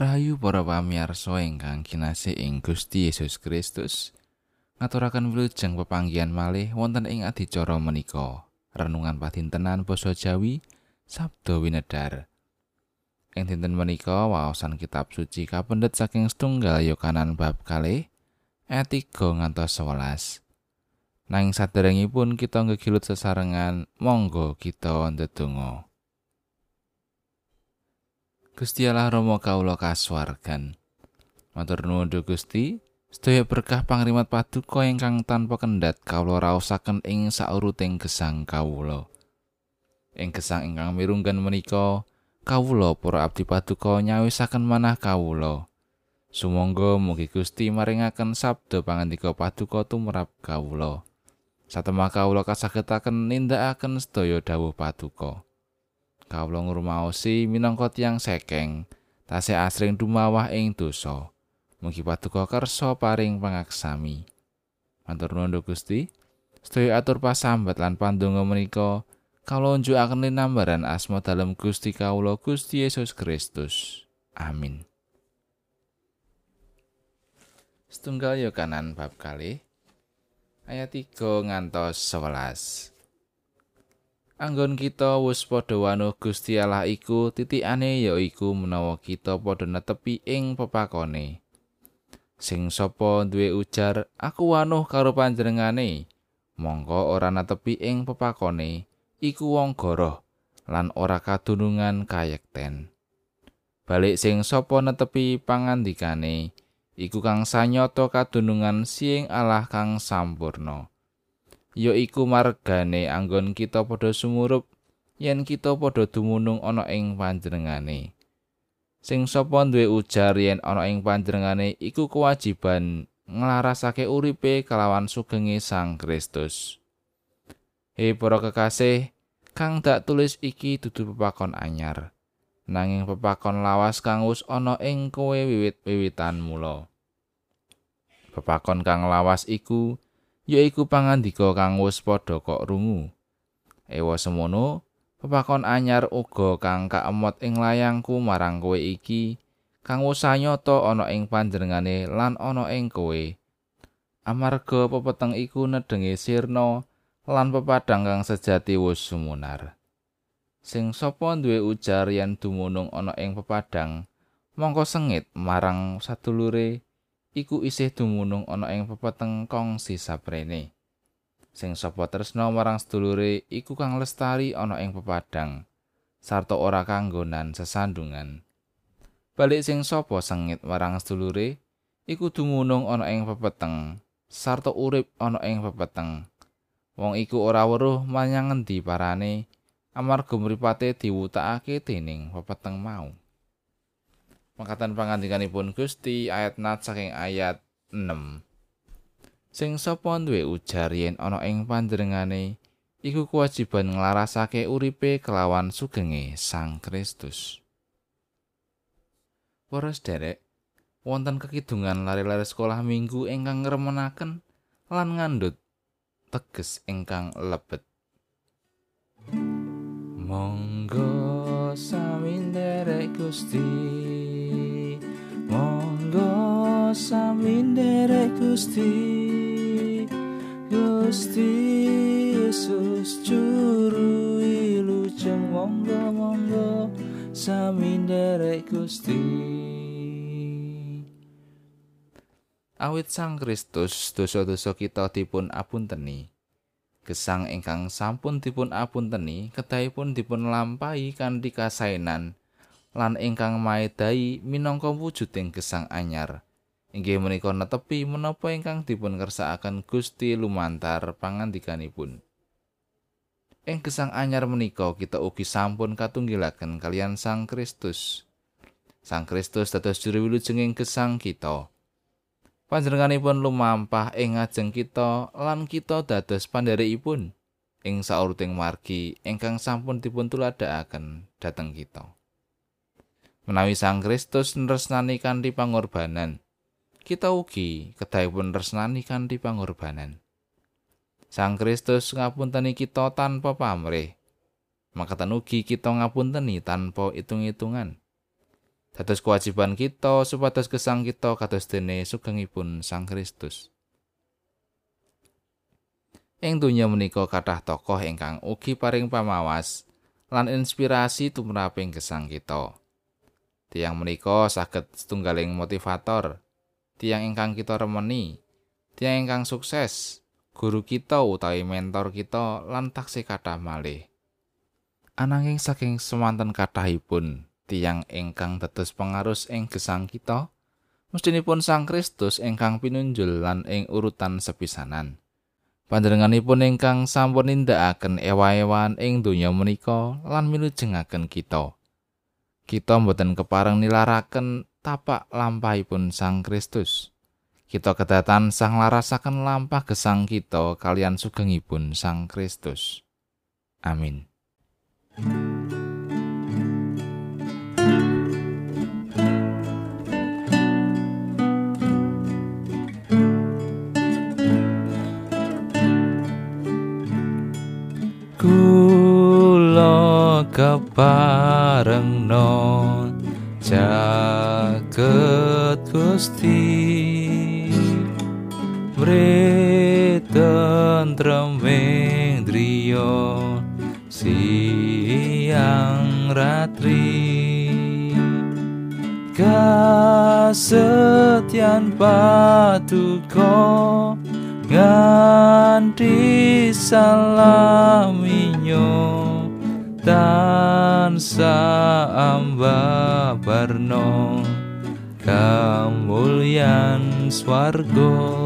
Rahayu para pamirsa ingkang kinasih ing Gusti Yesus Kristus. Ngaturaken wilujeng pepanggihan malih wonten ing adicara menika. Renungan padintenan basa Jawi Sabda Winedar. Ing dinten menika waosan kitab suci kapendhet saking setunggal Yohanan bab kalih ayat 3 ngantos 11. Nanging saderengipun kita ngegilut sesarengan, monggo kita ndedonga. Gusti Allah Rama kawula kasuwargan. Matur nuwun Gusti, sedaya berkah pangrimat paduka ingkang tanpa kendhat kawula raosaken ing sauruting gesang kawula. Ing gesang ingkang mirunggan menika, kawula para abdi paduka nyawisaken manah kawula. Sumangga mugi Gusti maringaken sabda pangandika paduka tumrap kawula. Satemah kawula kasagetaken nindakaken sedaya dawuh paduka. Kawula ngrumaosi minangka tiyang sekeng tasih asring dumawah ing dosa. Mugi paduka kersa paring pangaksami. Matur nuwun Gusti. Sedaya atur pasambat lan pandonga menika kawula njukaken linambaran asma dalem Gusti kawula Gusti Yesus Kristus. Amin. Setunggal yo kanan bab kali ayat 3 ngantos 11 Anggon kita wis padha wanuh Gusti Allah iku titikane ya iku menawa kita padha netepi ing pepakone. Sing sapa duwe ujar, aku wanuh karo panjenengane, mongko ora netepi ing pepakone, iku wong goroh lan ora kadunungan kayekten. Balik sing sapa netepi pangandikane, iku kang sanyata kadunungan siing Allah kang sampurna. Ya iku margane anggon kita padha sumurup yen kita padha dumunung ana ing panjenengane. Sing sapa duwe ujar yen ana ing panjenengane iku kewajiban nglarasake uripe kelawan sugenge Sang Kristus. He para kekasih, kang dak tulis iki dudu pepakon anyar. Nanging pepakon lawas kang wis ana ing kowe wiwit-wiwitan mula. Pepakon kang lawas iku yaiku pangandika kang wis padha kok rungu. Ewa semono, pepakon anyar uga kang kaemot ing layangku marang kowe iki, kang wis anyata ana ing panjenengane lan ana ing kowe. Amarga pepeteng iku nedenge sirna lan pepadang kang sejati wis sumunar. Sing sapa duwe ujar yen dumunung ana ing pepadang, mongko sengit marang sadulure iku isih dumunung ana ing pepeteng kongsi saprene. Sing sapa tresna marang sedulure iku kang lestari ana ing pepadang sarta ora kanggonan sesandungan. Balik sing sapa sengit marang sedulure iku dumunung ana ing pepeteng sarta urip ana ing pepeteng. Wong iku ora weruh menyang ngendi parane amarga mripate diwutakake dening pepeteng mau. Mangkatan pangandikanipun Gusti ayat nat saking ayat 6. Sing sapa duwe ujar yen ana ing panjenengane iku kewajiban nglarasake uripe kelawan sugenge Sang Kristus. Para derek, wonten kekidungan lari-lari sekolah minggu ingkang ngremenaken lan ngandut teges ingkang lebet. Monggo sami derek Gusti. Monggo samindere Gusti Gusti Yesus juru ilujeng monggo monggo samindere Gusti. Awit Sang Kristus dosa-dosa kita dipun apunteni gesang ingkang sampun dipun apunteni kedahipun dipun lampahi kanthi kasainan lan ingkang maedai minangka wujuding gesang anyar. Inggih menika netepi menapa ingkang dipun kersakaken Gusti lumantar pangandikanipun. Ing gesang anyar menika kita ugi sampun katunggilaken kalian Sang Kristus. Sang Kristus dados juru wilujenging gesang kita. Panjenenganipun lumampah ing ngajeng kita lan kita dados pandherekipun ing sauruting margi ingkang sampun dipun tuladhakaken dhateng kita. Menawi Sang Kristus nresnani kanthi pangorbanan kita ugi kedahipun nresnani kanthi pangorbanan Sang Kristus ngapunteni kita tanpa pamrih makatan ugi kita ngapunteni tanpa itung-itungan dados kewajiban kita supados gesang kita kados dene sugengipun Sang Kristus. Ing donya menika kathah tokoh ingkang ugi paring pamawas lan inspirasi tumraping gesang kita. Tiang menika saged setunggaling motivator, tiang ingkang kita remeni, tiang ingkang sukses, guru kita utawi mentor kita lan taksih kathah malih. Ananging saking semanten kathahipun, tiang ingkang dados pengarus ing gesang kita mestinipun Sang Kristus ingkang pinunjul lan ing urutan sepisanan. Panjenenganipun ingkang sampun nindakaken ewa-ewan ing donya menika lan milujengaken kita kita mboten kepareng nilaraken tapak lampahipun Sang Kristus. Kita kedatan sang larasaken lampah gesang kita kalian sugengipun Sang Kristus. Amin. Kepareng non jaket gusti. Mreten tremeng driya siang ratri. Kasetyan patuko nganti salaminyo tansa amba barno kamulyan swarga